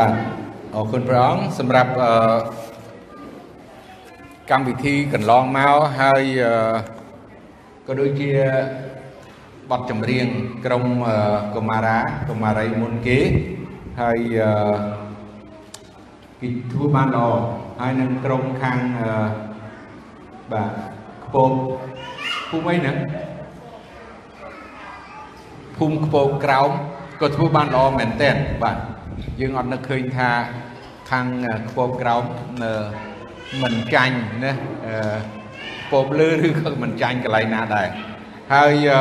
បាទអរគុណព្រះអង្គសម្រាប់អឺកម្មវិធីកន្លងមកហើយអឺក៏ដូចជាបទចម្រៀងក្រុមកុមារាកុមារីមុនគេហើយអឺគេធ្វើបានល្អហើយនឹងក្រុមខាងអឺបាទខ្ពងភូមិអីហ្នឹងភូមិខ្ពងក្រោមក៏ធ្វើបានល្អមែនទែនបាទ យើងអត់នឹកឃើញថាខាងខ្ពងក្រោមនៅមិនចាញ់ណាអឺពពលឺឬក៏មិនចាញ់កន្លែងណាដែរហើយអឺ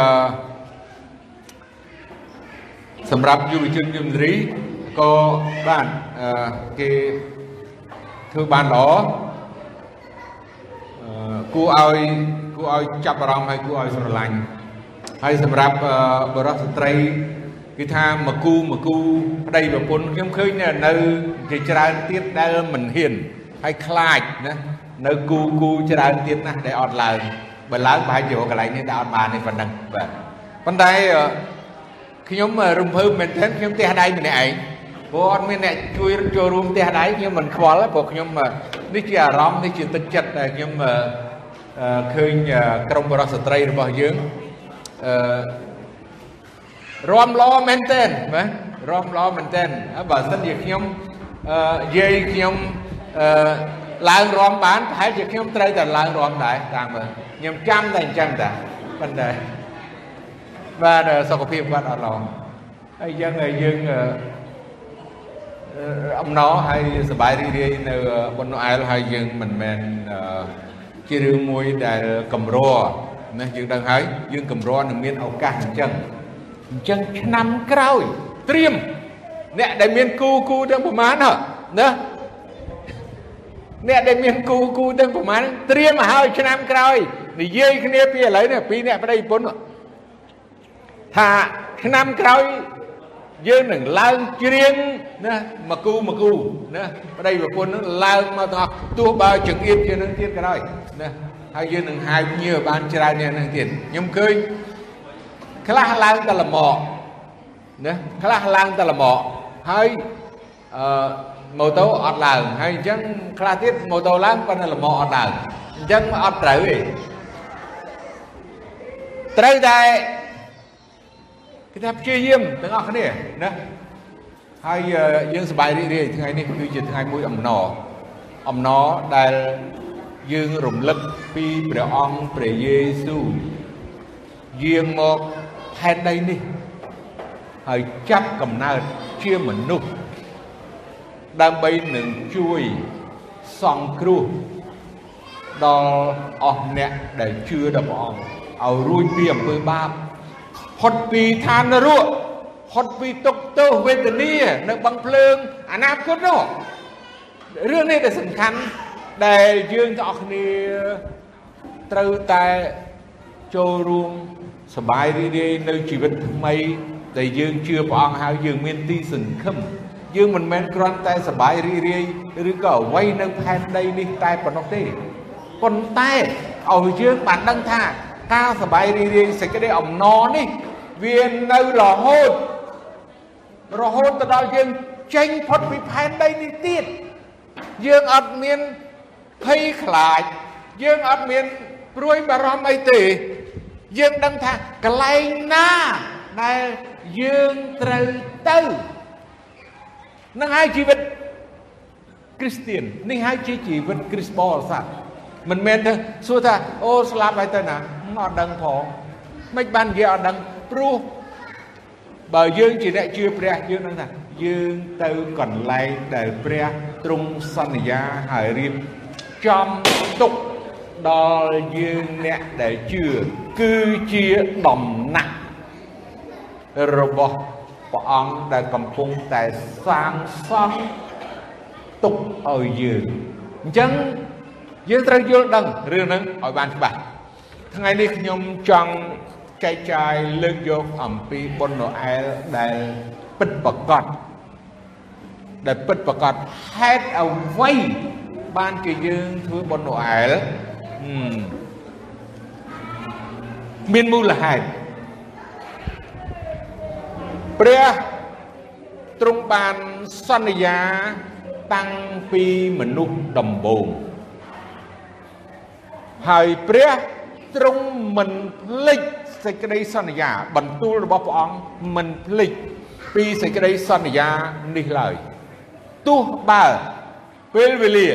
សម្រាប់យុវជនយុវនារីក៏បានអឺគេធ្វើបានល្អអឺគួរឲ្យគួរឲ្យចាប់អារម្មណ៍ហើយគួរឲ្យស្រឡាញ់ហើយសម្រាប់បរិសុទ្ធស្ត្រី គឺថាមកគូមកគូប្តីប្រពន្ធខ្ញុំឃើញនៅជាច្រើនទៀតដែលមិនហ៊ានហើយខ្លាចណានៅគូគូច្រើនទៀតណាស់ដែលអត់ឡើងបើឡើងប្រហែលជាកន្លែងនេះដែលអត់បានទេប៉ុណ្ណឹងបាទប៉ុន្តែខ្ញុំរំភើបមែនទែនខ្ញុំផ្ទះដៃម្នាក់ឯងព្រោះអត់មានអ្នកជួយចូលរួមផ្ទះដៃខ្ញុំមិនខ្វល់ព្រោះខ្ញុំនេះជាអារម្មណ៍នេះជាទឹកចិត្តដែលខ្ញុំឃើញក្រមបរិសុទ្ធស្ត្រីរបស់យើងអឺ រំលោមែនទែនបាទរំលោមែនទែនបើសិនជាខ្ញុំអឺយាយខ្ញុំអឺឡើងរំបានប្រហែលជាខ្ញុំត្រូវតែឡើងរំដែរតាមមើលខ្ញុំចាំតែអញ្ចឹងតាប៉ុន្តែបាទសុខភាពគាត់អត់ល្អហើយអញ្ចឹងយើងអំណរហើយសប្បាយរីករាយនៅបុណ្យណូអែលហើយយើងមិនមែនជារឿងមួយដែលកម្រណាយើងដឹងហើយយើងកម្រនឹងមានឱកាសអញ្ចឹង អញ្ចឹងឆ្នាំក្រោយត្រៀមអ្នកដែលមានគូគូទាំងប្រមាណណាអ្នកដែលមានគូគូទាំងប្រមាណត្រៀមឲ្យហើយឆ្នាំក្រោយនិយាយគ្នាពីឥឡូវនេះពីអ្នកប្តីប្រពន្ធថាឆ្នាំក្រោយយើងនឹងឡើងច្រៀងណាមកគូមកគូណាប្តីប្រពន្ធនឹងឡើងមកទាំងអស់ទោះបើចង្អៀតជានឹងទៀតក៏ដោយណាហើយយើងនឹងហៅញើបានច្រើនយ៉ាងហ្នឹងទៀតខ្ញុំឃើញ ខ្លះឡើងតែល្មកណាខ្លះឡើងតែល្មកហើយអឺម៉ូតូអត់ឡើងហើយអញ្ចឹងខ្លះទៀតម៉ូតូឡើងប៉ុន្តែល្មកអត់ឡើងអញ្ចឹងអត់ត្រូវទេត្រូវតែគេថាព្យាយាមទាំងអស់គ្នាណាហើយយើងសប្បាយរីករាយថ្ងៃនេះគឺជាថ្ងៃមួយអំណរអំណរដែលយើងរំលឹកពីព្រះអង្គព្រះយេស៊ូវយាងមក ផែនដីនេះហើយចាប់កំណើតជាមនុស្សដើម្បីនឹងជួយសង្គ្រោះដល់អស់អ្នកដែលជឿដល់ព្រះអង្គឲ្យរួចពីអំពើបាបផុតពីឋាននរកផុតពីទុក្ខទោសវេទនានៅបឹងភ្លើងអនាគតនោះរឿងនេះដែលសំខាន់ដែលយើងទាំងអស់គ្នាត្រូវតែចូលរួម សบายរីករាយនៅជីវិតថ្មីដែលយើងជឿព្រះអង្គហើយយើងមានទីសង្ឃឹមយើងមិនមែនគ្រាន់តែសบายរីករាយឬក៏អ្វីនៅផែនដីនេះតែប៉ុណ្ណោះទេប៉ុន្តែឲ្យយើងបានដឹងថាការសบายរីករាយសេចក្តីអំណរនេះវានៅរហូតរហូតទៅដល់យើងចេញផុតពីផែនដីនេះទៀតយើងអត់មានភ័យខ្លាចយើងអត់មានព្រួយបារម្ភអីទេ យើងដឹងថាកន្លែងណាដែលយើងត្រូវទៅនឹងហើយជីវិតគ្រីស្ទៀននេះហើយជាជីវិតគ្រីស្ទបរិស័ទមិនមែនទៅសួរថាអូស្លាប់ហើយទៅណាអត់ដឹងផងមិនបាននិយាយអត់ដឹងព្រោះបើយើងជាអ្នកជឿព្រះយើងដឹងថាយើងទៅកន្លែងដែលព្រះទ្រង់សន្យាហើយរៀបចំទុក ដល់យើងអ្នកដែលជឿគឺជាដំណាក់របស់ព្រះអង្គដែលកំពុងតែសាងសង់ទុកឲ្យយើងអញ្ចឹងយើងត្រូវយល់ដឹងរឿងហ្នឹងឲ្យបានច្បាស់ថ្ងៃនេះខ្ញុំចង់ចែកចាយលើកយកអំពីបុណ្យណូអែលដែលពិតប្រកបដែលពិតប្រកបហេតុអ្វីបានជាយើងធ្វើបុណ្យណូអែល មានមូលហេតុព្រះទ្រង់បានសន្យាតាំងពីមនុស្សដំបូងហើយព្រះទ្រង់មិនភ្លេចសេចក្តីសន្យា បន្ទូលរបស់ព្រះអង្គមិនភ្លេចពីសេចក្តីសន្យានេះឡើយទោះបើពេលវេលា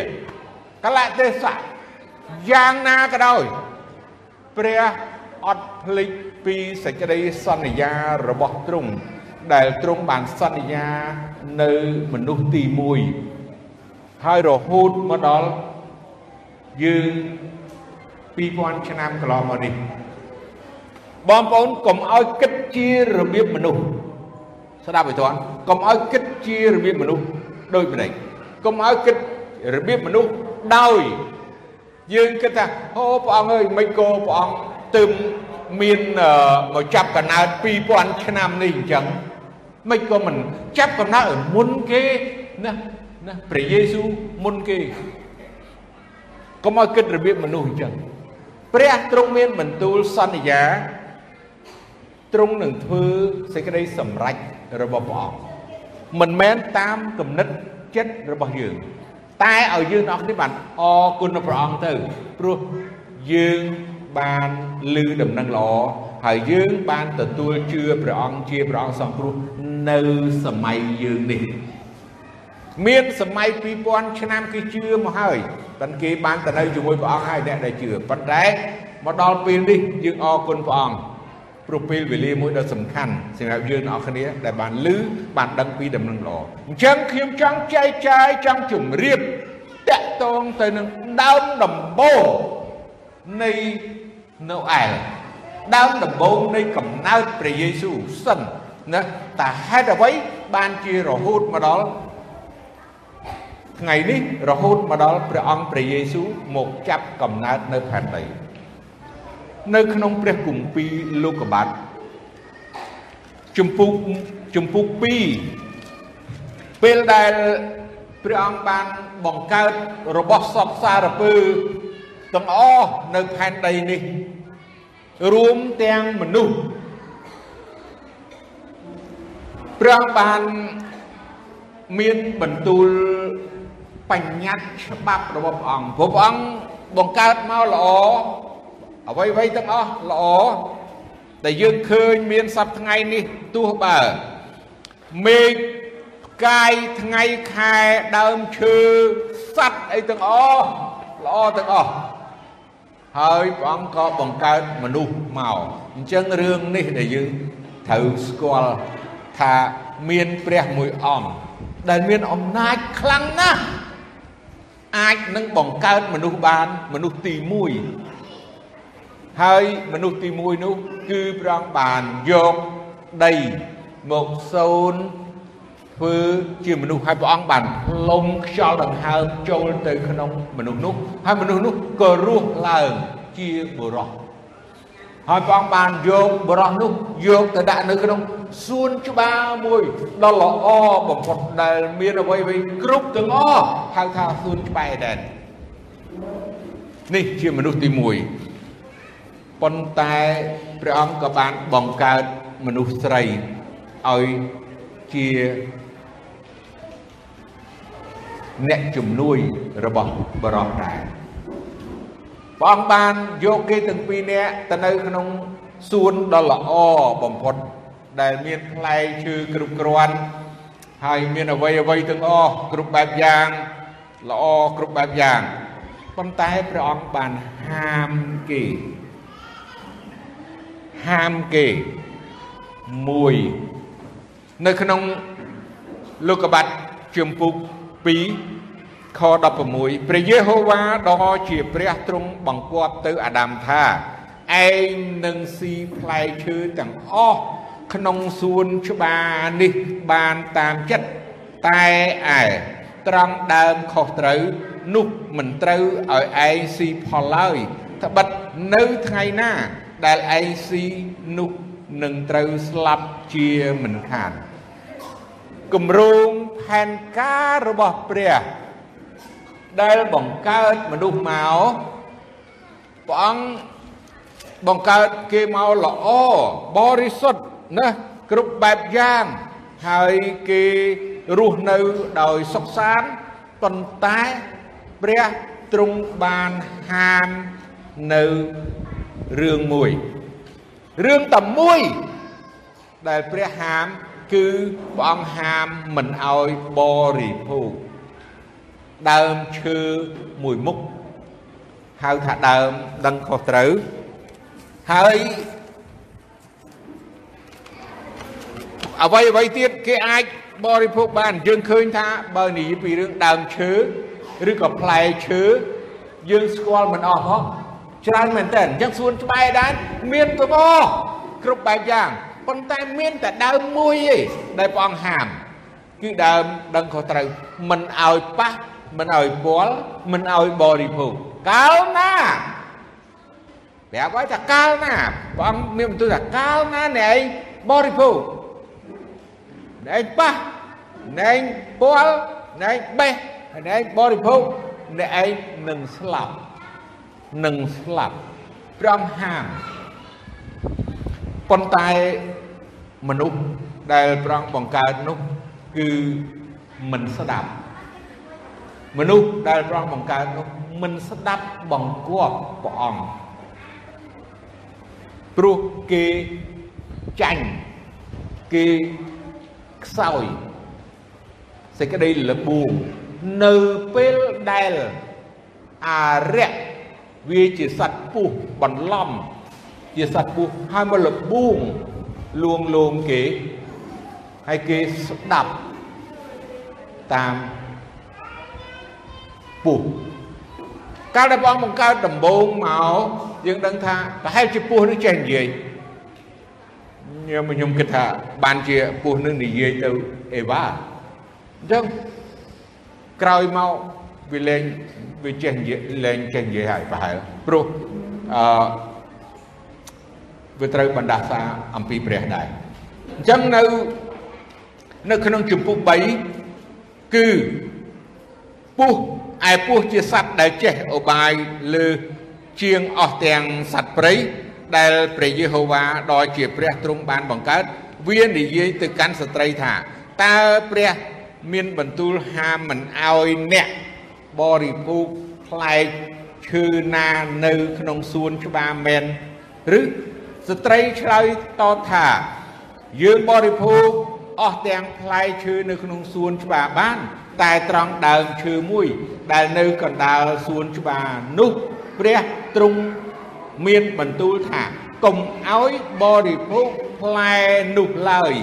កលៈទេសៈ យ៉ាងណាក៏ដោយព្រះអត់ភ្លេចពីសេចក្តីសន្យារបស់ទ្រង់ដែលទ្រង់បានសន្យានៅមនុស្សទី1ហើយរហូតមកដល់យើង2000ឆ្នាំកន្លងមកនេះបងប្អូនកុំឲ្យគិតជារបៀបមនុស្សស្ដាប់ឲ្យទាន់កុំឲ្យគិតជារបៀបមនុស្សដូចម្ដេចកុំឲ្យគិតរបៀបមនុស្សដោយ យើងគិតថាអូព្រះអង្គអើយមិនក៏ព្រះអង្គទឹមមានមកចាប់កណើត2000ឆ្នាំនេះអញ្ចឹងមិនក៏មិនចាប់កណើតមុនគេណាណាព្រះយេស៊ូវមុនគេកុំឲ្យគិតរបៀបមនុស្សអញ្ចឹងព្រះទ្រង់មានបន្ទូលសន្យាទ្រង់នឹងធ្វើសេចក្តីសម្រេចរបស់ព្រះអង្គមិនមែនតាមគំនិតចិត្តរបស់យើង តែឲ្យយើងអស់គ្នាបានអរគុណព្រះអង្គទៅព្រោះយើងបានលឺដំណឹងល្អហើយយើងបានទទួលជឿព្រះអង្គជាព្រះអង្គសង្គ្រោះនៅសម័យយើងនេះ មានសម័យ2000ឆ្នាំគេជឿមកហើយប៉ុន្តែគេបានទៅនៅជាមួយព្រះអង្គហើយអ្នកដែលជឿប៉ុន្តែមកដល់ពេលនេះយើងអរគុណព្រះអង្គ ព្រោះពេលវេលាមួយដ៏សំខាន់សម្រាប់យើងអ្នកគ្នាដែលបានលឺបានដឹងពីដំណឹងល្អអញ្ចឹងខ្ញុំចង់ចែកចាយចង់ជម្រាបតកតងទៅនឹងដើមដំបូងនៃណូអែលដើមដំបូងនៃកំណើតព្រះយេស៊ូវសិនណាតែហេតុអ្វីបានជារហូតមកដល់ថ្ងៃនេះរហូតមកដល់ព្រះអង្គព្រះយេស៊ូវមកចាប់កំណើតនៅផែនដី នៅក្នុងព្រះគម្ពីរលោកុបាទជំពូកជំពូក2ពេលដែលព្រះអង្គបានបង្កើតរបស់សពសារពើទាំងអស់នៅផែនដីនេះ រួមទាំងមនុស្សព្រះអង្គបានមានបន្ទូលបញ្ញត្តិច្បាប់របស់ព្រះអង្គព្រោះព្រះអង្គបង្កើតមកល្អ អ្វីអ្វីទាំងអស់ល្អដែលយើងឃើញមានសប្ថ្ងៃនេះទោះបើមេឃផ្កាយថ្ងៃខែដើមឈើសัตว์អីទាំងអស់ល្អទាំងអស់ហើយព្រះអង្គក៏បង្កើតមនុស្សមកអញ្ចឹងរឿងនេះដែលយើងត្រូវស្គាល់ថាមានព្រះមួយអង្គដែលមានអំណាចខ្លាំងណាស់អាចនឹងបង្កើតមនុស្សបានមនុស្សទី1 ហើយមនុស្សទី1នោះគឺព្រះអង្គបានយកដីមកសូនធ្វើជាមនុស្សហើយព្រះអង្គបានលំខ្យល់ដង្ហើមចូលទៅក្នុងមនុស្សនោះហើយមនុស្សនោះក៏រស់ឡើងជាបុរសហើយព្រះអង្គបានយកបុរសនោះយកទៅដាក់នៅក្នុងសួនច្បារមួយដ៏ល្អបំផុតដែលមានអ្វីអ្វីគ្រប់ទាំងអស់ហៅថាសួនច្បារដែរនេះជាមនុស្សទី1 ប៉ុន្តែព្រះអង្គក៏បានបង្កើតមនុស្សស្រីឲ្យជាអ្នកជំនួយរបស់បរោះដែរព្រះអង្គបានយកគេទាំងពីរនាក់ទៅនៅក្នុងសួនដ៏ល្អបំផុតដែលមានផ្លែឈើគ្រប់គ្រាន់ហើយមានអ្វីអ្វីទាំងអស់គ្រប់បែបយ៉ាងល្អគ្រប់បែបយ៉ាងប៉ុន្តែព្រះអង្គបានហាមគេ ហាមគេមួយនៅក្នុងលោកបាត់ជំពូក2ខ16ព្រះយេហូវ៉ាដ៏ជាព្រះទ្រង់បង្គាប់ទៅអាដាមថាឯងនឹងស៊ីផ្លែឈើទាំងអស់ក្នុងសួនច្បារនេះបានតាមចិត្តតែឯត្រង់ដើមខុសត្រូវនោះមិនត្រូវឲ្យឯងស៊ីផលឡើយត្បិតនៅថ្ងៃណា ដែលឯងស៊ីនោះនឹងត្រូវស្លាប់ជាមិនខានគម្រោងផែនការរបស់ព្រះដែលបង្កើតមនុស្សមកព្រះអង្គបង្កើតគេមកល្អបរិសុទ្ធណាគ្រប់បែបយ៉ាងហើយគេរស់នៅដោយសុខសាន្តប៉ុន្តែព្រះទ្រង់បានហាមនៅ រឿងមួយរឿងតែមួយដែលព្រះហាមគឺព្រះអង្គហាមមិនឲ្យបរិភោគដើមឈើមួយមុខហៅថាដើមដឹងខុសត្រូវហើយអ្វីអ្វីទៀតគេអាចបរិភោគបានយើងឃើញថាបើនិយាយពីរឿងដើមឈើឬក៏ផ្លែឈើយើងស្គាល់មិនអស់ផង ច្រើនមែនតើអញ្ចឹងសួនច្បារដែរមានទៅអស់គ្រប់បែបយ៉ាងប៉ុន្តែមានតែដើមមួយឯងដែលព្រះអង្គហាមគឺដើមដឹងខុសត្រូវមិនឲ្យប៉ះមិនឲ្យពាល់មិនឲ្យបរិភោគកាលណាប្រាប់ឲ្យថាកាលណាព្រះអង្គមានបន្ទូលថាកាលណាអ្នកឯងបរិភោគអ្នកឯងប៉ះអ្នកឯងពាល់អ្នកឯងបេះអ្នកឯងបរិភោគអ្នកឯងនឹងស្លាប់ នឹងស្លាប់ព្រះអង្គហាមប៉ុន្តែមនុស្សដែលព្រះអង្គបង្កើតនោះគឺមិនស្ដាប់មនុស្សដែលព្រះអង្គបង្កើតនោះមិនស្ដាប់បង្គាប់ព្រះអង្គព្រោះគេចាញ់គេខ្សោយសេចក្តីលបួងនៅពេលដែលអារៈ វាជាសត្វពុះបន្លំ ជាសត្វពុះហើយមកលបួងលួងលោមគេហើយគេស្ដាប់តាមពុះកាលដែលព្រះអង្គបង្កើតដំបូងមកយើងដឹងថាប្រហែលជាពស់នឹងចេះនិយាយខ្ញុំខ្ញុំគិតថាបានជាពស់នឹងនិយាយទៅអេវ៉ាអញ្ចឹងក្រោយមកវាលែង វាចេះនិយាយលែងចេះនិយាយហើយប្រហែលព្រោះអឺវាត្រូវបណ្ដាសាអំពីព្រះដែរអញ្ចឹងនៅនៅក្នុងជំពូក3គឺពុះឯពស់ជាសត្វដែលចេះឧបាយលើជាងអស់ទាំងសត្វព្រៃដែលព្រះយេហូវ៉ាដ៏ជាព្រះទ្រង់បានបង្កើតវានិយាយទៅកាន់ស្ត្រីថាតើព្រះមានបន្ទូលហាមមិនអោយអ្នក បរិភោគផ្លែឈើណានៅក្នុងសួនច្បារមែនឬស្ត្រីឆ្លើយតបថា យើងបរិភោគអស់ទាំងផ្លែឈើនៅក្នុងសួនច្បារបាន តែត្រង់ដើមឈើមួយ ដែលនៅកណ្ដាលសួនច្បារនោះព្រះទ្រង់មានបន្ទូលថាកុំឲ្យបរិភោគផ្លែនោះឡើយ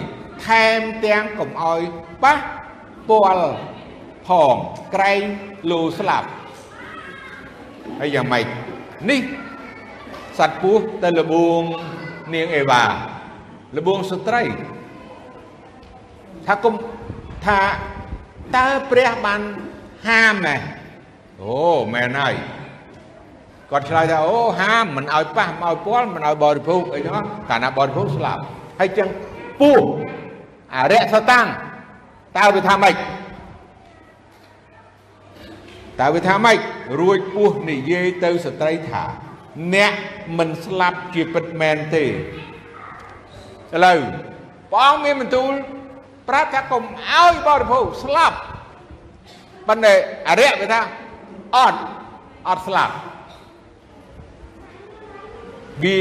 ថែមទាំងកុំឲ្យប៉ះពាល់ ផងក្រែងលោស្លាប់ហើយយ៉ាងម៉េចនេះសត្វពស់ទៅលបួងនាងអេវ៉ាលបួងស្ត្រីថាគុំថាតើព្រះបានហាមហ៎អូមែនហើយគាត់ឆ្លើយថាអូហាមមិនឲ្យប៉ះមិនឲ្យពាល់មិនឲ្យបរិភោគអីហ្នឹងកាលណាបរិភោគស្លាប់ហើយចឹងពស់អរិយសតាំងតើវាថាម៉េច តើវាថាម៉េចរួចពស់និយាយទៅស្ត្រីថា អ្នកមិនស្លាប់ជាពិតមែនទេឥឡូវព្រះអង្គមានបន្ទូលប្រាប់ថាកុំឲ្យបរិភោគស្លាប់ប៉ុន្តែអរិយវាថាអត់អត់ស្លាប់វា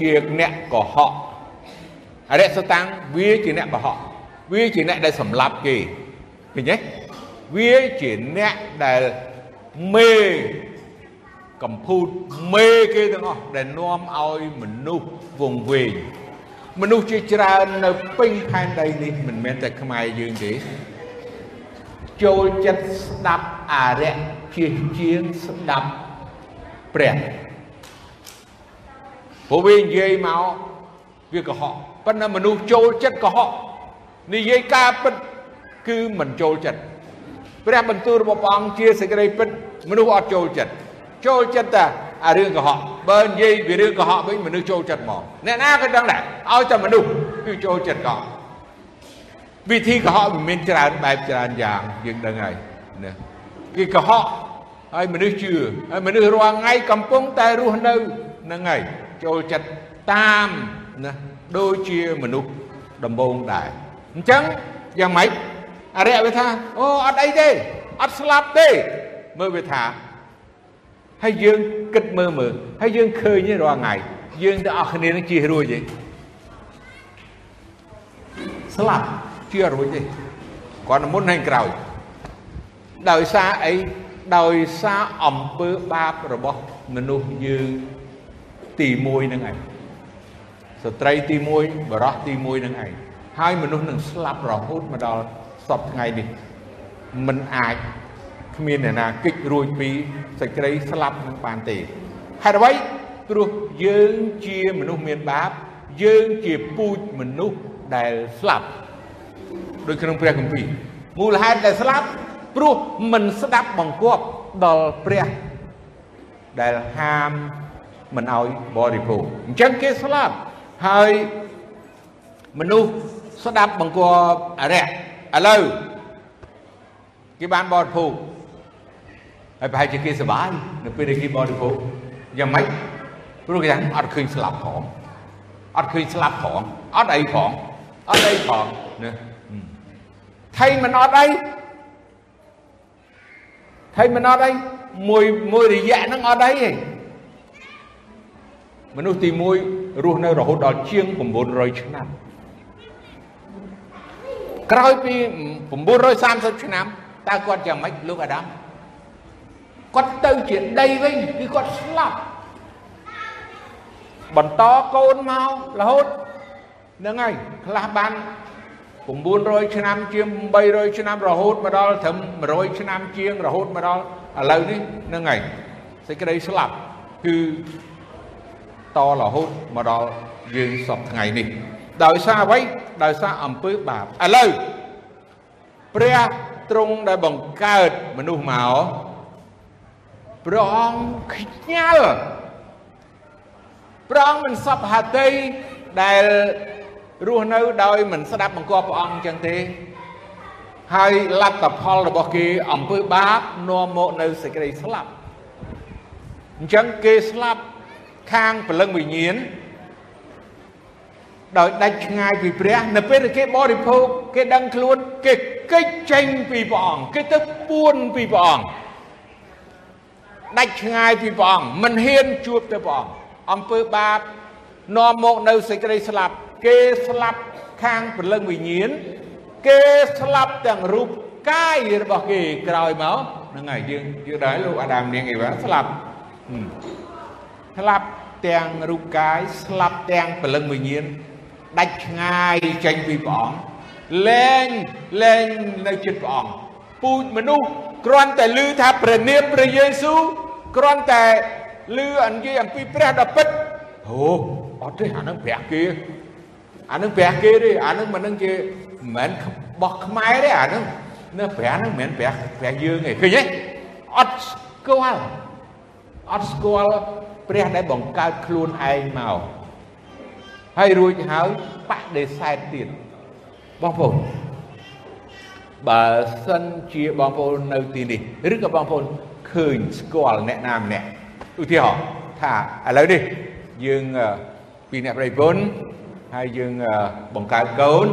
ជាអ្នកកុហកអរិយសតាំងវាជាអ្នកកុហកវាជាអ្នកដែលសម្លាប់គេឃើញទេ វាជាអ្នកដែលមេកំពូតមេគេទាំងអស់ដែលនាំឲ្យមនុស្សវង្វេងមនុស្សជាច្រើននៅពេញផែនដីនេះមិនមែនតែខ្មែរយើងទេចូលចិត្តស្ដាប់អរិយជាជាងស្ដាប់ព្រះព្រោះវានិយាយមកវាកុហកប៉ុន្តែមនុស្សចូលចិត្តកុហកនិយាយការពិតគឺមិនចូលចិត្ត ព្រះបន្ទូលរបស់ព្រះអង្គជាសេចក្តីពិតមនុស្សអត់ចូលចិត្តចូលចិត្តតែអារឿងកុហកបើនិយាយពីរឿងកុហកវិញមនុស្សចូលចិត្តមកអ្នកណាក៏ដឹងដែរឲ្យតែមនុស្សគឺចូលចិត្តកុហកវិធីកុហកវាមានច្រើនបែបច្រើនយ៉ាងយើងដឹងហើយណាគេកុហកហើយមនុស្សជឿហើយមនុស្សរាល់ថ្ងៃកំពុងតែរស់នៅនឹងហើយចូលចិត្តតាមណាដូចជាមនុស្សដំបងដែរអញ្ចឹងយ៉ាងម៉េច អរិយវាថាអូអត់អីទេអត់ស្លាប់ទេមើលវាថាហើយយើងគិតមើលមើលហើយយើងឃើញរាល់ថ្ងៃយើងទាំងអស់គ្នានឹងជិះរួចទេស្លាប់ជារួចទេគាត់មុនហើយក្រោយដោយសារអីដោយសារអំពើបាបរបស់មនុស្សយើងទី1នឹងឯងស្ត្រីទី1បរោះទី1នឹងឯងហើយមនុស្សនឹងស្លាប់រហូតមកដល់ សពថ្ងៃនេះมันអាចគ្មានអ្នកណាគេចរួចពីសេចក្តីស្លាប់នឹងបានទេហេតុអ្វីព្រោះយើងជាមនុស្សមានបាប យើងជាពូជមនុស្សដែលស្លាប់ដោយក្នុងព្រះគម្ពីរមូលហេតុដែលស្លាប់ព្រោះមិនស្ដាប់បង្គាប់ដល់ព្រះដែលហាមមិនឲ្យបរិភោគអញ្ចឹងគេស្លាប់ហើយមនុស្សស្ដាប់បង្គាប់អរិយ ឥឡូវគេបានបរិភោគហើយប្រហែលជាគេសប្បាយនៅពេលដែលគេបរិភោគយ៉ាងម៉េចព្រោះគេថាអត់ឃើញស្លាប់ផងអត់ឃើញស្លាប់ផងអត់អីផងអត់អីផងណាថៃមិនអត់អីថៃមិនអត់អីមួយមួយរយៈហ្នឹងអត់អីទេមនុស្សទី1រស់នៅរហូតដល់ជាង900ឆ្នាំ ក្រោយពី930ឆ្នាំតើគាត់យ៉ាងម៉េចលោកអាដាមគាត់ទៅជាដីវិញគឺគាត់ស្លាប់បន្តកូនមករហូតហ្នឹងហើយខ្លះបាន900ឆ្នាំជាង300ឆ្នាំរហូតមកដល់ត្រឹម100ឆ្នាំជាងរហូតមកដល់ឥឡូវនេះហ្នឹងហើយសេចក្តីស្លាប់គឺតរហូតមកដល់យើងសពថ្ងៃនេះ ដោយសារអ្វីដោយសារអំពើបាបឥឡូវព្រះទ្រង់ដែលបង្កើតមនុស្សមកព្រះអង្គខ្ញាល់ព្រះអង្គមិនសពហតីដែលរស់នៅដោយមិនស្ដាប់បង្គាប់ព្រះអង្គអញ្ចឹងទេហើយលទ្ធផលរបស់គេអំពើបាបនាំមកនៅសេចក្តីស្លាប់អញ្ចឹងគេស្លាប់ខាងព្រលឹងវិញ្ញាណ ដោយដាច់ឆ្ងាយពីព្រះនៅពេលដែលគេបរិភោគគេដឹងខ្លួនគេគេចចេញពីព្រះអង្គគេទៅពួនពីព្រះអង្គដាច់ឆ្ងាយពីព្រះអង្គមិនហ៊ានជួបទៅព្រះអង្គអំពើបាបនាំមកនៅសេចក្តីស្លាប់ គេស្លាប់ខាងព្រលឹងវិញ្ញាណគេស្លាប់ទាំងរូបកាយរបស់គេក្រោយមកហ្នឹងហើយយើងយើងដែរលោកអាដាមនាងអីវ៉ាស្លាប់ស្លាប់ទាំងរូបកាយស្លាប់ទាំងព្រលឹងវិញ្ញាណ ដាច់ឆ្ងាយចេញពីព្រះអង្គលែងលែងនៅចិត្តព្រះអង្គពូជមនុស្សគ្រាន់តែឮថាព្រះនាមព្រះយេស៊ូវគ្រាន់តែឮអនិយាយអំពីព្រះដ៏ពិតអូអត់ទេអានឹងព្រះគេអានឹងព្រះគេទេអានឹងមិននឹងជាមិនមែនបោះខ្មែរទេអានឹងនៅព្រះនឹងមិនមែនព្រះព្រះយើងទេឃើញទេអត់ស្គាល់អត់ស្គាល់ព្រះដែលបង្កើតខ្លួនឯងមក ហើយរួចហើយបដិសេធទៀតបងប្អូនបើសិនជាបងប្អូននៅទីនេះឬក៏បងប្អូនឃើញស្គាល់អ្នកណាម្នាក់ឧទាហរណ៍ថាឥឡូវនេះយើងពីអ្នកប្រិយពុនហើយយើងបង្កើតកូន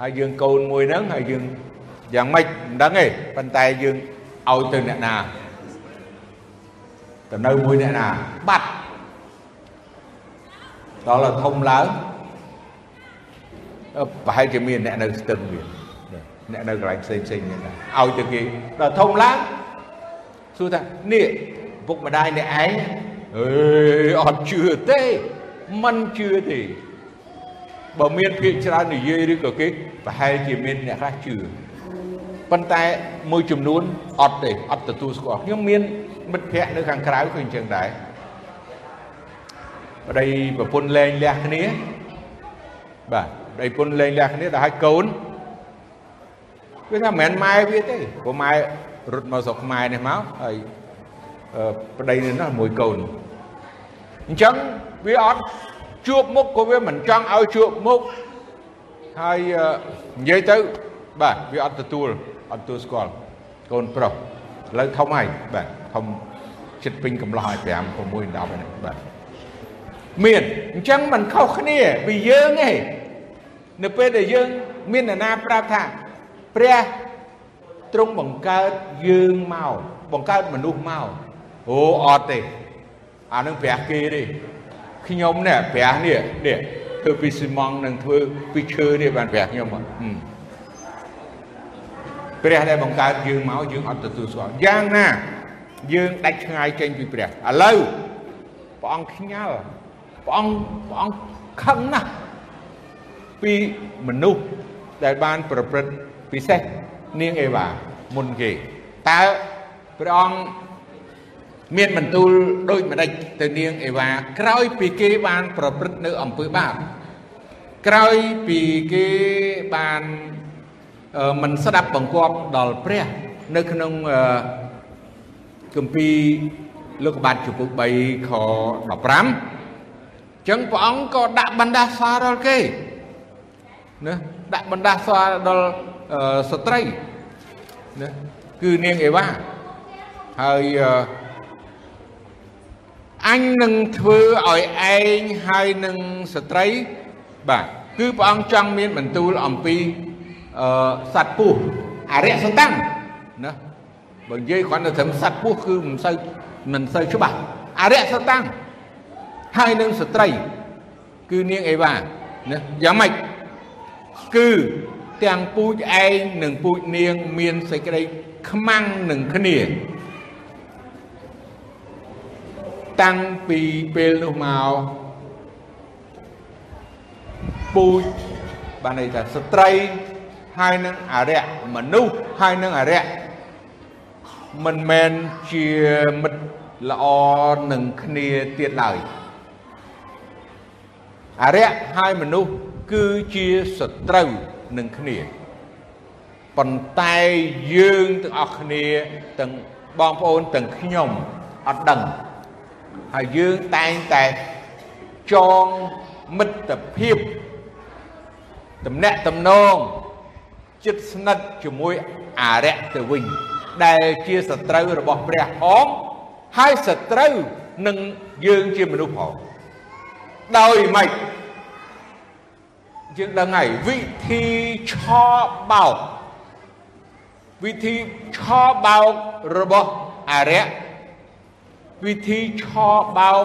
ហើយយើងកូនមួយហ្នឹងហើយយើងយ៉ាងម៉េចមិនដឹងទេប៉ុន្តែយើងឲ្យទៅអ្នកណាទៅនៅមួយអ្នកណាបាត់ ដល់ទៅធំឡើងប្រហែលជាមានអ្នកនៅស្ទឹងវាអ្នកនៅកន្លែងផ្សេងផ្សេងមានដែរឲ្យទៅគេដល់ធំឡើងសួរថានេះពុកម្ដាយអ្នកឯងអើយអត់ជឿទេមិនជឿទេបើមានភាកច្រើននិយាយឬក៏គេប្រហែលជាមានអ្នកខ្លះជឿប៉ុន្តែមួយចំនួនអត់ទេអត់ទទួលស្គាល់ខ្ញុំមានមិត្តភ័ក្តិនៅខាងក្រៅគឺអញ្ចឹងដែរ ប្តីប្រពន្ធលែងលះគ្នាបាទប្តីប្រពន្ធលែងលះគ្នាដល់ឲ្យកូនវាថាមិនមែនម៉ែវាទេព្រោះម៉ែរត់មកស្រុកខ្មែរនេះមកហើយប្តីនេះនោះមួយកូនអញ្ចឹងវាអត់ជួបមុខក៏វាមិនចង់ឲ្យជួបមុខហើយនិយាយទៅបាទវាអត់ទទួលអត់ទទួលស្គាល់កូនប្រុសឥឡូវធំហើយបាទធំចិត្តពេញកំឡោះឲ្យ5 6 10ហើយបាទ មានអញ្ចឹងมันខុសគ្នាពីយើងទេនៅពេលដែលយើង មាននរណាប្រាប់ថាព្រះទ្រង់បង្កើតយើងមកបង្កើតមនុស្សមកអូអត់ទេអានឹងព្រះគេទេខ្ញុំនេះព្រះនេះនេះធ្វើពីស៊ីម៉ង់នឹងធ្វើពីឈើនេះបានព្រះខ្ញុំព្រះដែលបង្កើតយើងមកយើងអត់ទទួលស្គាល់យ៉ាងណា យើងដាច់ឆ្ងាយចេញពីព្រះឥឡូវព្រះអង្គខ្ញាល់ ព្រះអង្គព្រះអង្គខឹងណាស់ពីមនុស្សដែលបានប្រព្រឹត្តពិសេសនាងអេវ៉ាមុនគេតើព្រះអង្គមានបន្ទូលដូចម្ដេចទៅនាងអេវ៉ាក្រោយពីគេបានប្រព្រឹត្តនៅអំពើបាបក្រោយពីគេបានមិនស្ដាប់បង្គាប់ដល់ព្រះនៅក្នុងគម្ពីរលោកបាទជំពូក3ខ15អញ្ចឹងព្រះអង្គក៏ដាក់បណ្ដាសាដល់គេណាដាក់បណ្ដាសាដល់ស្ត្រីណាគឺនាងអេវ៉ាហើយអញនឹងធ្វើឲ្យឯងហើយនឹងស្ត្រីបាទគឺព្រះអង្គចង់មានបន្ទូលអំពីអឺសត្វពស់អរិយសតាំងណាបើនិយាយគ្រាន់តែត្រឹមសត្វពស់គឺមិនសូវមិនសូវច្បាស់អរិយសតាំង ហើយនឹងស្ត្រី គឺនាងអេវ៉ាណាយ៉ាងម៉េចគឺទាំងពូជឯងនិងពូជនាងមានសេចក្តីខ្មាំងនឹងគ្នាតាំងពីពេលនោះមកពូជបានន័យថាស្ត្រីហើយនឹងអរិយមនុស្សហើយនឹងអរិយមិនមែនជាមិត្តល្អនឹងគ្នាទៀតឡើយ អរិយហើយមនុស្សគឺជាសត្រូវនឹងគ្នាប៉ុន្តែយើងទាំងអស់គ្នាទាំងបងប្អូនទាំងខ្ញុំអត់ដឹងហើយយើងតែងតែចងមិត្តភាពតំណាក់តំណងចិត្តស្និទ្ធជាមួយអរិយទៅវិញដែលជាសត្រូវរបស់ព្រះផងហើយសត្រូវនឹងយើងជាមនុស្សផង ដោយម៉េចយើងដឹងហើយវិធីឆបោកវិធីឆបោករបស់អរិយវិធីឆបោក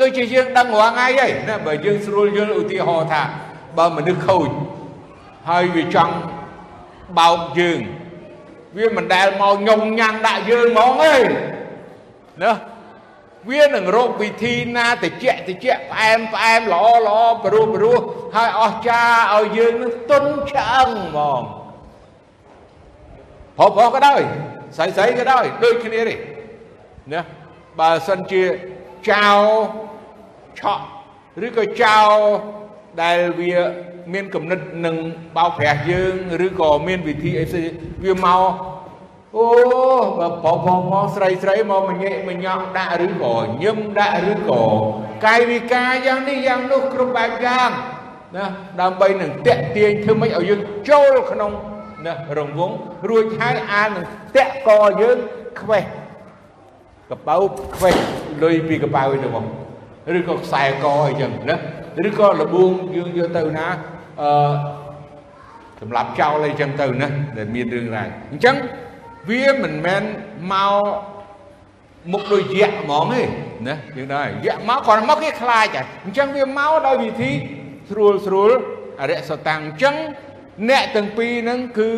ដូចជាយើងដឹងរាល់ថ្ងៃហើយណាបើយើងស្រួលយល់ឧទាហ វាចង់បោកយើងវាមិនដែលមកញងញ៉ាំងដាក់យើងហ្មងទេណាវានឹងរកវិធីណាតិចតិចផ្អែមផ្អែមល្អល្អព្រោះព្រោះហើយអស់ចាឲ្យយើងនឹងទុនឆ្អឹងហ្មងប្រុសប្រុសក៏ដោយស្រីស្រីក៏ដោយដូចគ្នាទេណាបើសិនជាចៅឆក់ឬក៏ចៅដែលវាមានគំនិតនឹងបោកប្រាស់យើងឬក៏មានវិធីអីផ្សេងវាមក អូបើបងបងបងស្រីស្រីមកមញែកមញក់ដាក់ឬក៏ញឹមដាក់ឬក៏កាយវិការយ៉ាងនេះយ៉ាងនោះគ្រប់បែបយ៉ាងណាដើម្បីនឹងតាក់ទាញធ្វើម៉េចឲ្យយើងចូលក្នុងណារង្វង់រួចហើយអានឹងតាក់កយើងខ្វេះកប៉ៅខ្វេះលុយពីកប៉ៅទៅបងឬក៏ខ្សែកអីចឹងណាឬក៏លបួងយើងយកទៅណាអឺសម្រាប់ចោលអីចឹងទៅណាដែលមានរឿងរ៉ាវអញ្ចឹង វាមិនមែនមកមុខដូចយៈហ្មងទេណាយើងដែរយៈមកគ្រាន់មកគេខ្លាចតែអញ្ចឹងវាមកដោយវិធីស្រួលស្រួលអរិយសតាំងអញ្ចឹងអ្នកទាំងពីរហ្នឹងគឺ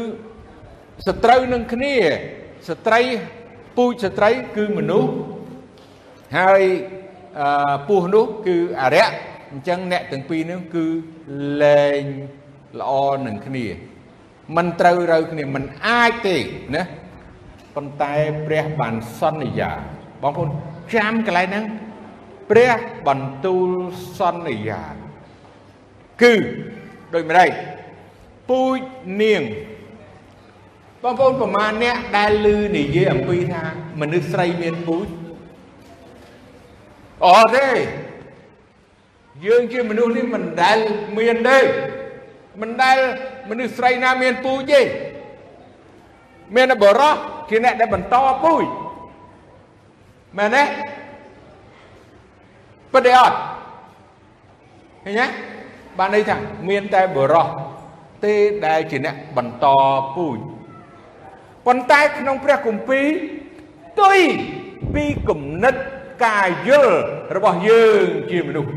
សត្រូវនឹងគ្នាស្ត្រីពូជស្ត្រីគឺមនុស្សហើយអឺពស់នោះគឺអរិយអញ្ចឹងអ្នកទាំងពីរនេះគឺលែងល្អនឹងគ្នាមិនត្រូវរើគ្នាមិនអាចទេណា ប៉ុន្តែព្រះបានសន្យាបងប្អូនចាំកន្លែងហ្នឹងព្រះបន្ទូលសន្យាគឺដូចម្ដេចពូជនាងបងប្អូនប្រមាណអ្នកដែលឮនិយាយអំពីថាមនុស្សស្រីមានពូជអត់ទេយើងជាមនុស្សនេះមិនដែលមានទេមិនដែលមនុស្សស្រីណាមានពូជទេ មានតែបរោះជាអ្នកដែលបន្តពូជមែនទេពិតទេអត់ឃើញទេបានន័យថាមានតែបរោះទេដែលជាអ្នកបន្តពូជប៉ុន្តែក្នុងព្រះគម្ពីរទុយពីគំនិតការយល់របស់យើងជាមនុស្ស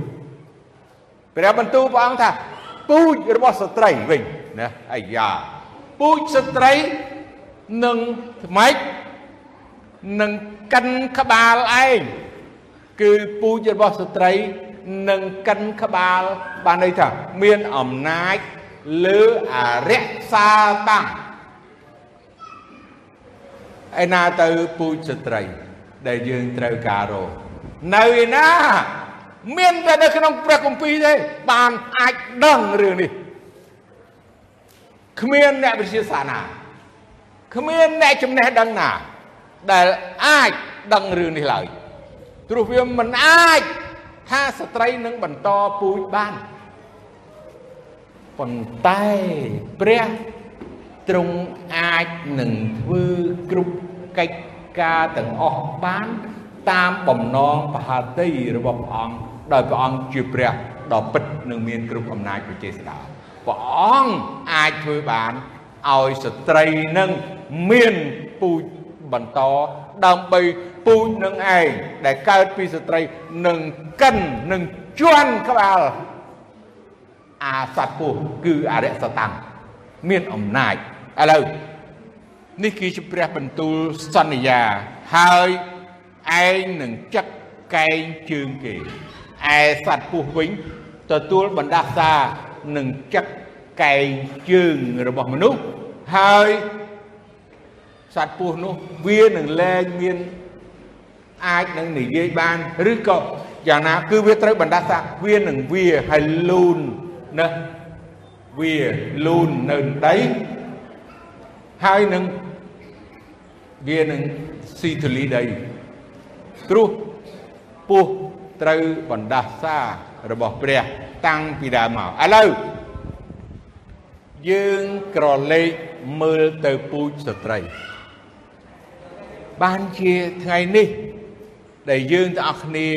ព្រះបន្ទូលព្រះអង្គថាពូជរបស់ស្ត្រីវិញណាអាយ៉ាពូជស្ត្រី នឹងថ្មិចនឹងកិនក្បាលឯងគឺពូជរបស់ស្ត្រីនឹងកិនក្បាលបានន័យថាមានអំណាចលើអរិយសាតាំងឯណាទៅពូជស្ត្រី ដែលយើងត្រូវការរកនៅឯណា មានតែនៅក្នុងព្រះគម្ពីរទេបានអាចដឹងរឿងនេះគ្មានអ្នកវិទ្យាសាស្ត្រណា គ្មានអ្នកចំណេះដឹងណា ដែលអាចដឹងរឿងនេះឡើយព្រោះវាមិនអាចថាស្ត្រីនឹងបន្តពូជបានប៉ុន្តែព្រះទ្រង់អាចនឹងធ្វើគ្រប់កិច្ចការទាំងអស់បានតាមបំណងបហាតីរបស់ព្រះអង្គដោយព្រះអង្គជាព្រះដ៏ពិតនិងមានគ្រប់អំណាចប្រជាស្ដាព្រះអង្គអាចធ្វើបាន ឲ្យស្ត្រីនឹងមានពូជបន្តដើម្បីពូជនឹងឯងដែលកើតពីស្ត្រីនឹងកិននឹងជន់ក្បាលអាសត្វពុះគឺអរិយសតាំងមានអំណាចឥឡូវនេះគឺជាព្រះបន្ទូលសន្យាហើយឯងនឹងចឹកកែងជើងគេឯសត្វពស់វិញទទួលបណ្ដាសានឹងចឹក កែងជើងរបស់មនុស្សហើយសត្វពស់នោះវានឹងលែងមានអាចនឹងនិយាយបានឬក៏យ៉ាងណាគឺវាត្រូវបណ្ដាសាវានឹងវាហើយលូនណាវាលូននៅដីហើយនឹងវានឹងស៊ីធូលីដីព្រោះពោះត្រូវបណ្ដាសារបស់ព្រះ តាំងពីដើមមកឥឡូវ យើងក្រឡេកមើលទៅពូជស្ត្រី បានជាថ្ងៃនេះ ដែលយើងទាំងអស់គ្នា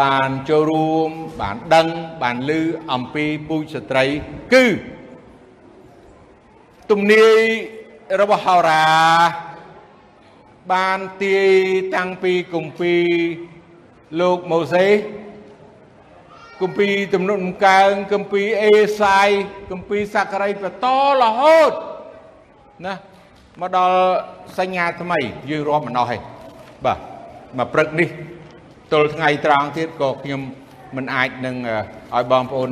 បានចូលរួម បានដឹងបានឮអំពីពូជស្ត្រី គឺទំនាយរបស់ហោរាបានទាយតាំងពីគម្ពីរលោកម៉ូសេ គម្ពីរទំនុកដំកើងគម្ពីរអេសាយគម្ពីរសាករីបន្តរហូតណាមកដល់សញ្ញាថ្មីយើងរាប់មិនអស់ទេបាទមកព្រឹកនេះទល់ថ្ងៃត្រង់ទៀតក៏ខ្ញុំមិនអាចនឹងឲ្យបងប្អូន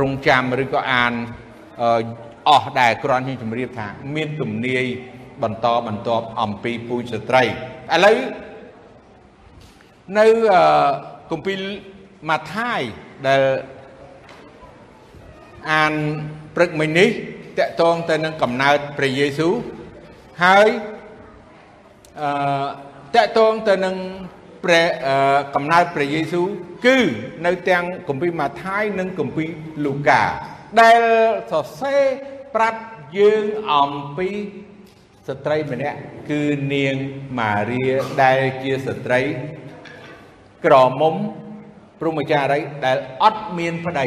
រងចាំឬក៏អានអស់ដែរគ្រាន់ខ្ញុំជម្រាបថា មានទំនាយបន្តបន្ទាប់អំពីពូជស្ត្រីឥឡូវនៅ គម្ពីរម៉ាថាយដែលអានព្រឹកមិញនេះតកតងទៅនឹងកំណើតព្រះយេស៊ូវហើយអឺតកតងទៅនឹងព្រះកំណើតព្រះយេស៊ូវគឺនៅទាំងគម្ពីរម៉ាថាយនិងគម្ពីរលូកាដែលសរសេរប្រាប់យើងអំពីស្ត្រីម្នាក់គឺនាងម៉ារីដែលជាស្ត្រី ក្រមុំព្រមចារីដែលអត់មានប្តី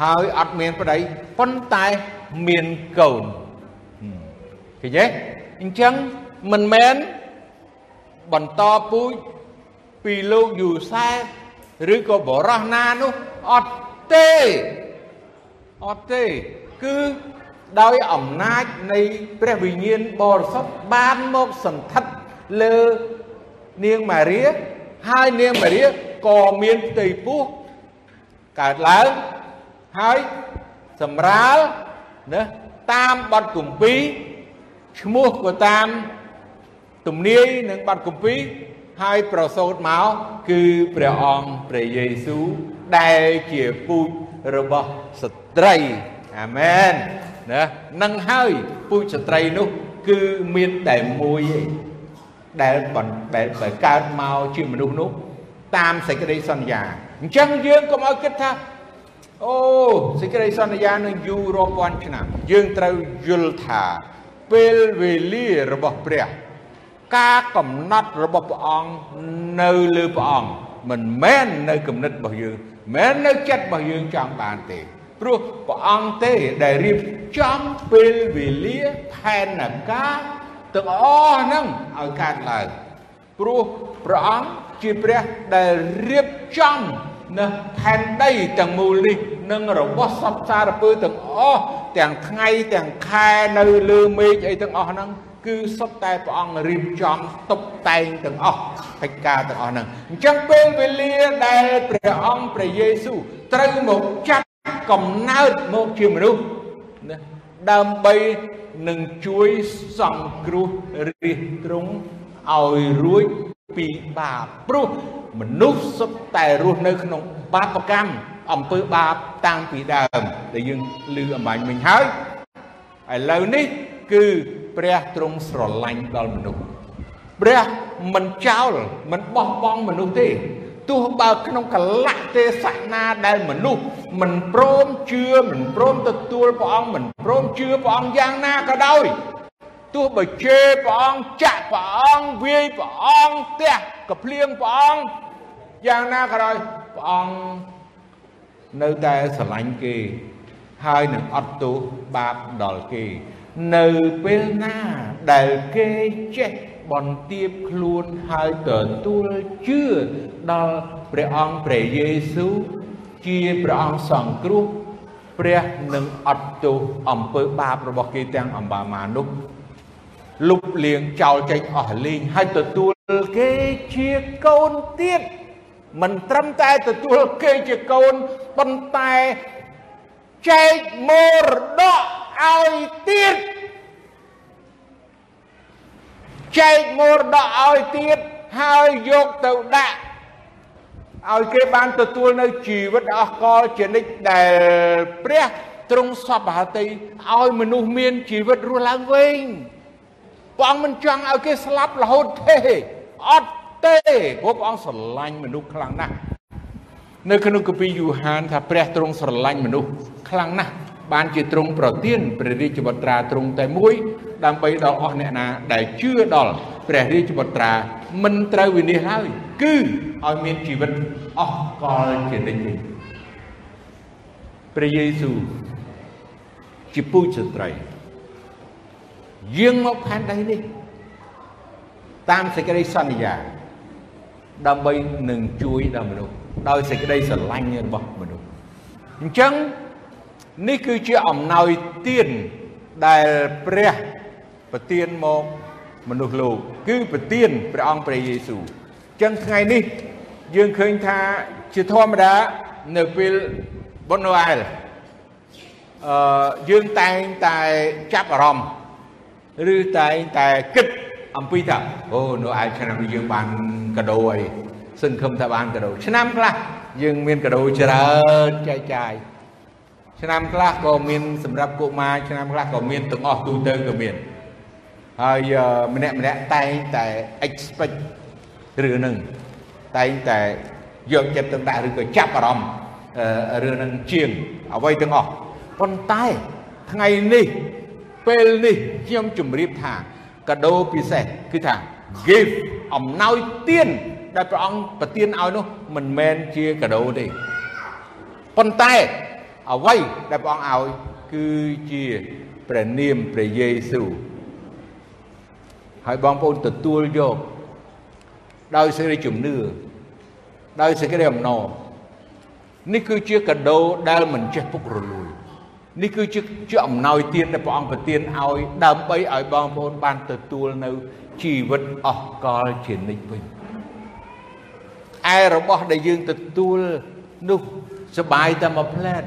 ហើយអត់មានប្តីប៉ុន្តែមានកូនឃើញទេអញ្ចឹងមិនមែនបន្តពូជពីលោកយូសែឬក៏បរោះណានោះអត់ទេអត់ទេគឺដោយអំណាចនៃព្រះវិញ្ញាណបរិសុទ្ធបានមកសន្ធិដ្ឋលើនាងម៉ារី ហើយនាងម៉ារីក៏មានផ្ទៃពោះកើតឡើងហើយសម្រាលណាតាមបទគម្ពីរឈ្មោះក៏តាមទំនាយនឹងបទគម្ពីរហើយប្រសូតមកគឺព្រះអង្គព្រះយេស៊ូវដែលជាពូជរបស់ស្ត្រីអាមែនណានឹងហើយពូជស្ត្រីនោះ គឺមានតែមួយឯង ដែលដែលកើតមកជាមនុស្សនោះតាមសេចក្តីសន្យាអញ្ចឹងយើងកុំឲ្យគិតថាអូសេចក្តីសន្យានឹងយូររាប់ពាន់ឆ្នាំ យើងត្រូវយល់ថាពេលវេលារបស់ព្រះការកំណត់របស់ព្រះអង្គនៅលើព្រះអង្គមិនមែននៅគំនិតរបស់យើងមិននៅចិត្តរបស់យើងចង់បានទេព្រោះព្រះអង្គទេដែលរៀបចំពេលវេលាផែនការ ទាំងអស់ហ្នឹងឲ្យកើតឡើងព្រោះព្រះអង្គជាព្រះដែលរៀបចំនៅផែនដីទាំងមូលនេះនិងរបស់សត្វសារពើទាំងអស់ទាំងថ្ងៃទាំងខែនៅលើមេឃអីទាំងអស់ហ្នឹងគឺសុទ្ធតែព្រះអង្គរៀបចំតុបតែងទាំងអស់កិច្ចការទាំងអស់ហ្នឹងអញ្ចឹងពេលវេលាដែលព្រះអង្គព្រះយេស៊ូវត្រូវមកចាប់កំណើតមកជាមនុស្សណា ដើម្បីនឹងជួយសង្គ្រោះរាជទ្រង់ឲ្យរួចពីបាបព្រោះមនុស្សសុទ្ធតែរស់នៅក្នុងបាបកម្មអំពើបាបតាំងពីដើមដែលយើងឮអំបញ្ញមិញហើយឥឡូវនេះគឺព្រះទ្រង់ស្រឡាញ់ដល់មនុស្សព្រះមិនចោលមិនបោះបង់មនុស្សទេ ទោះបើក្នុងកលៈទេសៈណាដែលមនុស្សមិនព្រមជឿមិនព្រមទទួលព្រះអង្គមិនព្រមជឿព្រះអង្គយ៉ាងណាក៏ដោយទោះបើជេរព្រះអង្គចាក់ព្រះអង្គវាយព្រះអង្គផ្ទះកភ្លៀងព្រះអង្គយ៉ាងណាក៏ដោយព្រះអង្គនៅតែស្រឡាញ់គេហើយនឹងអត់ទោសបាបដល់គេ នៅពេលណាដែលគេចេះ បន្ទាបខ្លួនហើយទទួលជឿដល់ព្រះអង្គព្រះយេស៊ូវជាព្រះអង្គសង្គ្រោះព្រះនឹងអត់ទោសអំពើបាបរបស់គេទាំងអម្បាមានោះលុបលៀងចោលចេញអស់លីងហើយទទួលគេជាកូនទៀតមិនត្រឹមតែទទួលគេជាកូនប៉ុន្តែចែកមរតកឲ្យទៀត ចែកមរតកឲ្យទៀតហើយយកទៅដាក់ឲ្យគេបានទទួលនៅជីវិតអស់កលជានិច្ចដែលព្រះទ្រង់សពហតិឲ្យមនុស្សមានជីវិតរស់ឡើងវិញព្រះអង្គមិនចង់ឲ្យគេស្លាប់រហូតទេអត់ទេព្រោះព្រះអង្គស្រឡាញ់មនុស្សខ្លាំងណាស់នៅក្នុងគម្ពីរយូហានថាព្រះទ្រង់ស្រឡាញ់មនុស្សខ្លាំងណាស់ បានជាទ្រង់ប្រទានព្រះរាជបុត្រាទ្រង់តែមួយ ដើម្បីដល់អស់អ្នកណាដែលជឿដល់ព្រះរាជបុត្រាមិនត្រូវវិនិច្ឆ័យហើយ គឺឲ្យមានជីវិតអស់កលជានិច្ចវិញព្រះយេស៊ូវជាពូជស្ត្រីយាងមកផែនដីនេះ តាមសេចក្តីសន្យា ដើម្បីនឹងជួយដល់មនុស្សដោយសេចក្តីស្រឡាញ់របស់មនុស្សអញ្ចឹង នេះគឺជាអំណោយទានដែលព្រះប្រទានមកមនុស្សលោក គឺប្រទានព្រះអង្គព្រះយេស៊ូវអញ្ចឹងថ្ងៃនេះយើងឃើញថាជាធម្មតានៅពេលបុណ្យណូអែលអឺយើងតែងតែចាប់អារម្មណ៍ឬតែងតែគិតអំពីថាអូណូអែលឆ្នាំនេះយើងបានកាដូអីសង្ឃឹមថាបានកាដូឆ្នាំខ្លះយើងមានកាដូច្រើនចែកចាយ ឆ្នាំខ្លះក៏មានសម្រាប់កុមារឆ្នាំខ្លះក៏មានទាំងអស់ទូទៅក៏មានហើយម្នាក់ម្នាក់តែងតែ expect រឿងហ្នឹងតែងតែយកចិត្តទុកដាក់ឬក៏ចាប់អារម្មណ៍រឿងហ្នឹងជាងអ្វីទាំងអស់ប៉ុន្តែថ្ងៃនេះពេលនេះខ្ញុំជម្រាបថាកាដូពិសេសគឺថា gift អំណោយទានដែលព្រះអង្គប្រទានឲ្យនោះមិនមែនជាកាដូទេប៉ុន្តែ អ្វីដែលព្រះអង្គឲ្យគឺជាព្រះនាមព្រះយេស៊ូវហើយបងប្អូនទទួលយកដោយសេចក្តីជំនឿដោយសេចក្តីអំណរនេះគឺជាកាដូដែលមិនចេះពុករលួយនេះគឺជាជាអំណោយទានដែលព្រះអង្គប្រទានឲ្យដើម្បីឲ្យបងប្អូនបានទទួលនៅជីវិតអស់កលជានិច្ចវិញឯរបស់ដែលយើងទទួលនោះសបាយតែមួយផ្លែត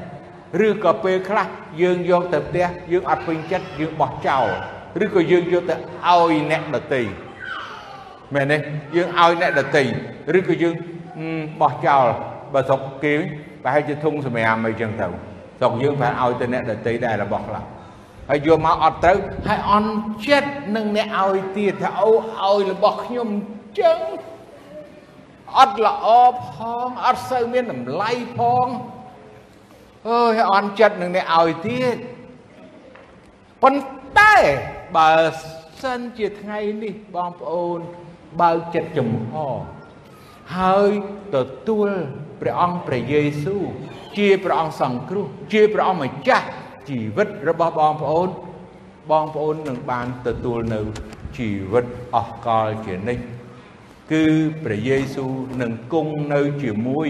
ឬក៏ពេលខ្លះយើងយកទៅផ្ទះយើងអត់ពេញចិត្តយើងបោះចោលឬក៏យើងយកទៅឲ្យអ្នកដតីមែនទេយើងឲ្យអ្នកដតីឬក៏យើងបោះចោលបើស្រុកគេប្រហែលជាធុងសម្រាប់អីចឹងទៅស្រុកយើងប្រហែលឲ្យទៅអ្នកដតីដែររបស់ខ្លះហើយយកមកអត់ត្រូវហើយអន់ចិត្តនឹងអ្នកឲ្យទៀតថាអូឲ្យរបស់ខ្ញុំចឹងអត់ល្អផងអត់សូវមានតម្លៃផង អើយអន់ចិត្តនឹងអ្នកឲ្យទៀតប៉ុន្តែបើសិនជាថ្ងៃនេះបងប្អូនបើកចិត្តចំហហើយទទួលព្រះអង្គព្រះយេស៊ូវជាព្រះអង្គសង្គ្រោះជាព្រះអង្គម្ចាស់ជីវិតរបស់បងប្អូន បងប្អូននឹងបានទទួលនៅជីវិតអស់កលជានិច្ចគឺព្រះយេស៊ូវនឹងគង់នៅជាមួយ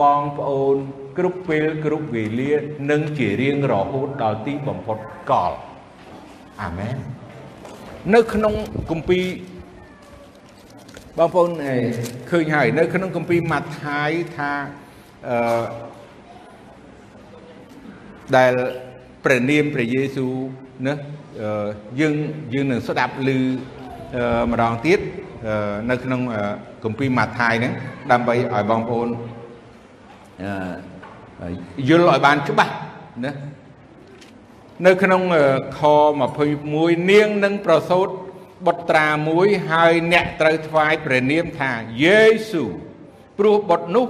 បងប្អូន គ្រប់ពេលគ្រប់វេលានិងជារៀងរហូតដល់ទីបំផុតកលអាមែននៅក្នុងគម្ពីរបងប្អូនឃើញហើយនៅក្នុងគម្ពីរម៉ាថាយថាអឺដែលព្រះនាមព្រះយេស៊ូវណាយើងយើងនឹងស្ដាប់ឮម្ដងទៀតនៅក្នុងគម្ពីរម៉ាថាយហ្នឹងដើម្បីឲ្យបងប្អូន យល់ឲ្យបានច្បាស់ណានៅក្នុងខ21នាងនឹងប្រសូតបុត្រាមួយហើយអ្នកត្រូវថ្វាយព្រះនាមថាយេស៊ូព្រោះបុត្រនោះ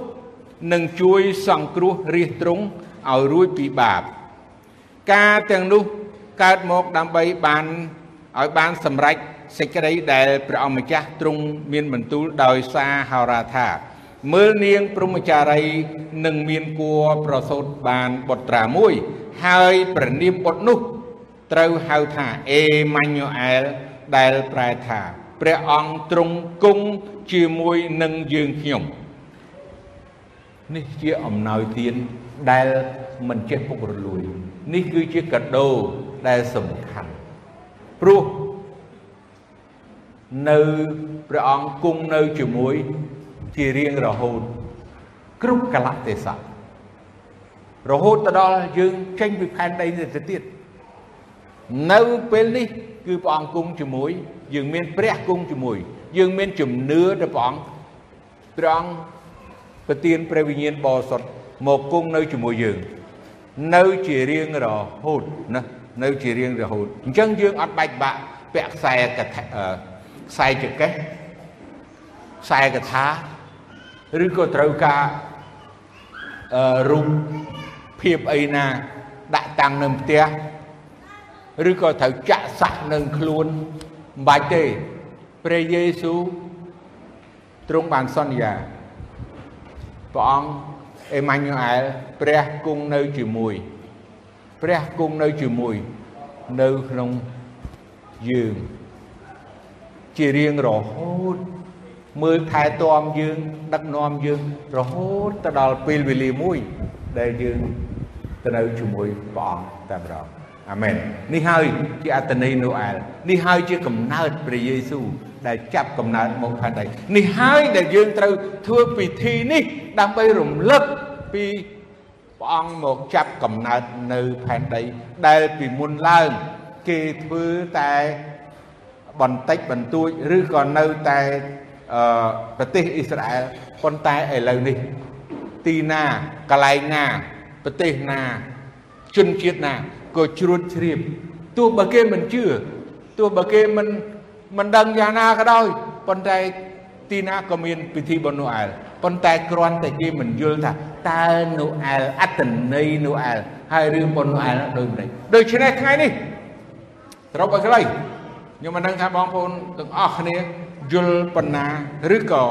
នឹងជួយសង្គ្រោះរាជទ្រង់ឲ្យរួចពីបាប ការទាំងនោះកើតមកដើម្បីបានឲ្យបានសម្រេចសេចក្តីដែលព្រះអង្គម្ចាស់ទ្រង់មានបន្ទូលដោយសារហោរាថា មើលនាងព្រហ្មចារីនឹងមានគួរប្រសូតបានបុត្រាមួយ ហើយព្រះនាមបុត្រនោះ ត្រូវហៅថាអេម៉ាញូអែលដែលប្រែថា ព្រះអង្គទ្រង់គង់ជាមួយនឹងយើងខ្ញុំនេះជាអំណោយទានដែលមិនចេះពុករលួយ នេះគឺជាកាដូដែលសំខាន់ព្រោះនៅព្រះអង្គគង់នៅជាមួយ ជារៀងរហូតគ្រប់កលៈទេសៈរហូតទៅដល់យើងចេញពីផែនដីនេះទៅទៀតនៅពេលនេះគឺព្រះអង្គគង់ជាមួយ យើងមានព្រះគង់ជាមួយ យើងមានជំនឿទៅព្រះអង្គព្រះអង្គប្រទានព្រះវិញ្ញាណបរិសុទ្ធមកគង់នៅជាមួយយើង នៅជារៀងរហូតណានៅជារៀងរហូតអញ្ចឹងយើងអត់បាច់បាក់ពាក់ខ្សែកថាខ្សែចកេះខ្សែកថា ឬក៏ត្រូវការអឺរូបភាពអីណាដាក់តាំងនៅផ្ទះឬក៏ត្រូវចាក់សាក់នឹងខ្លួនមិនបាច់ទេព្រះយេស៊ូវទ្រង់បានសន្យាព្រះអង្គអេម៉ាញូអែលព្រះគង់នៅជាមួយ ព្រះគង់នៅជាមួយនៅក្នុងយើងជារៀងរហូត មើលថែទាំយើង ដឹកនាំយើងរហូតទៅដល់ពេលវេលាមួយ ដែលយើងទៅនៅជាមួយព្រះអង្គតែម្ដងអាមែននេះហើយជាអត្តន័យនូអែលនេះហើយជាកំណើតព្រះយេស៊ូវដែលចាប់កំណើតមកផែនដីនេះហើយដែលយើងត្រូវធ្វើពិធីនេះដើម្បីរំលឹកពីព្រះអង្គមកចាប់កំណើតនៅផែនដី ដែលពីមុនឡើងគេធ្វើតែបន្តិចបន្តួចឬក៏នៅតែ អឺប្រទេសអ៊ីស្រាអែលប៉ុន្តែឥឡូវនេះទីណាកន្លែងណាប្រទេសណាជនជាតិណាក៏ជ្រួតជ្រាបទោះបើគេមិនជឿទោះបើគេមិនមិនដឹងយ៉ាងណាក៏ដោយប៉ុន្តែទីណាក៏មានពិធីបុណ្យនូអែលប៉ុន្តែគ្រាន់តែគេមិនយល់ថាតើនូអែលអត្តន័យនូអែលហើយរឿងបុណ្យនូអែលដូចម្ដេចដូច្នេះថ្ងៃនេះត្រូវឲ្យខ្លីខ្ញុំមិនដឹងថាបងប្អូនទាំងអស់គ្នា យល់ប៉ុណ្ណាឬក៏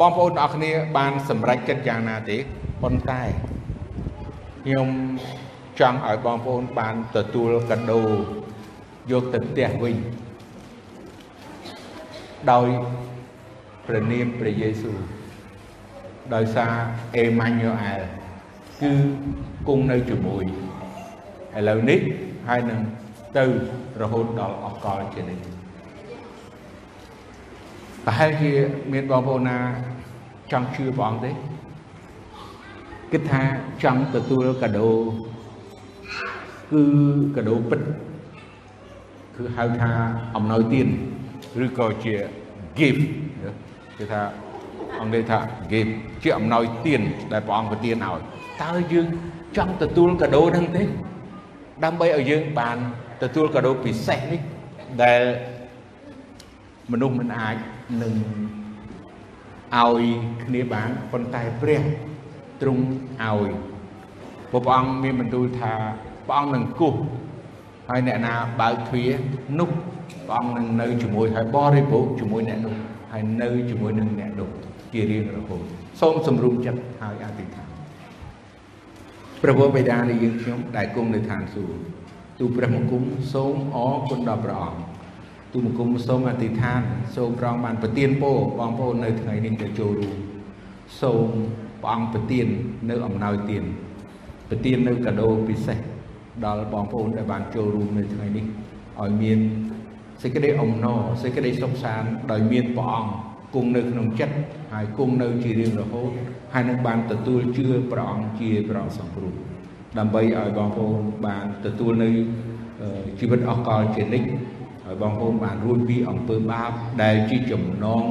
បងប្អូនទាំងអស់គ្នា បាន សម្រេចចិត្តយ៉ាងណាទេប៉ុន្តែខ្ញុំចង់ឲ្យបងប្អូនបានទទួលកាដូយកទៅផ្ទះវិញដោយព្រះនាមព្រះយេស៊ូវដោយសារអេម៉ាញូអែលគឺគង់នៅជាមួយឥឡូវនេះហើយនឹងទៅរហូតដល់អកលជានិច្ច ប្រហែលជាមានបងប្អូនណាចង់ជឿព្រះអង្គទេគិតថាចង់ទទួលកាដូគឺកាដូពិតគឺហៅថាអំណោយទានឬក៏ជា gift គេថាអង់គ្លេសថា gift ជាអំណោយទានដែលព្រះអង្គប្រទានឲ្យតើយើងចង់ទទួលកាដូហ្នឹងទេដើម្បីឲ្យយើងបានទទួលកាដូពិសេសនេះដែលមនុស្សមិនអាច នឹងឲ្យគ្នាបានប៉ុន្តែព្រះទ្រង់ឲ្យព្រះអង្គមានបន្ទូលថាព្រះអង្គនឹងគោះហើយអ្នកណាបើកទ្វារនោះព្រះអង្គនឹងនៅជាមួយហើយបរិភោគជាមួយអ្នកនោះហើយនៅជាមួយនឹងអ្នកនោះជារៀងរហូតសូមសម្រុំចិត្តហើយអធិដ្ឋានព្រះពុទ្ធបិតានៃយើងខ្ញុំដែលគង់នៅឋានសួគ៌ទូព្រះមង្គមសូមអរគុណដល់ព្រះអង្គ ទូមង្គមសូមអធិដ្ឋានសូមព្រះអង្គបានប្រទានពរបងប្អូននៅថ្ងៃនេះទៅចូលរួមសូមព្រះអង្គប្រទាននៅអំណោយទានប្រទាននៅកាដូពិសេសដល់បងប្អូនដែលបានចូលរួមនៅថ្ងៃនេះឲ្យមានសេចក្តីអំណរសេចក្តីសុខសាន្តដោយមានព្រះអង្គគង់នៅក្នុងចិត្តហើយគង់នៅជារៀងរហូតហើយនឹងបានទទួលជឿព្រះអង្គជាព្រះអង្គសង្គ្រោះដើម្បីឲ្យបងប្អូនបានទទួលនៅជីវិតអស់កលជានិច្ច ហើយបងប្អូនបានរួចពីអំពើបាបដែលជាចំណង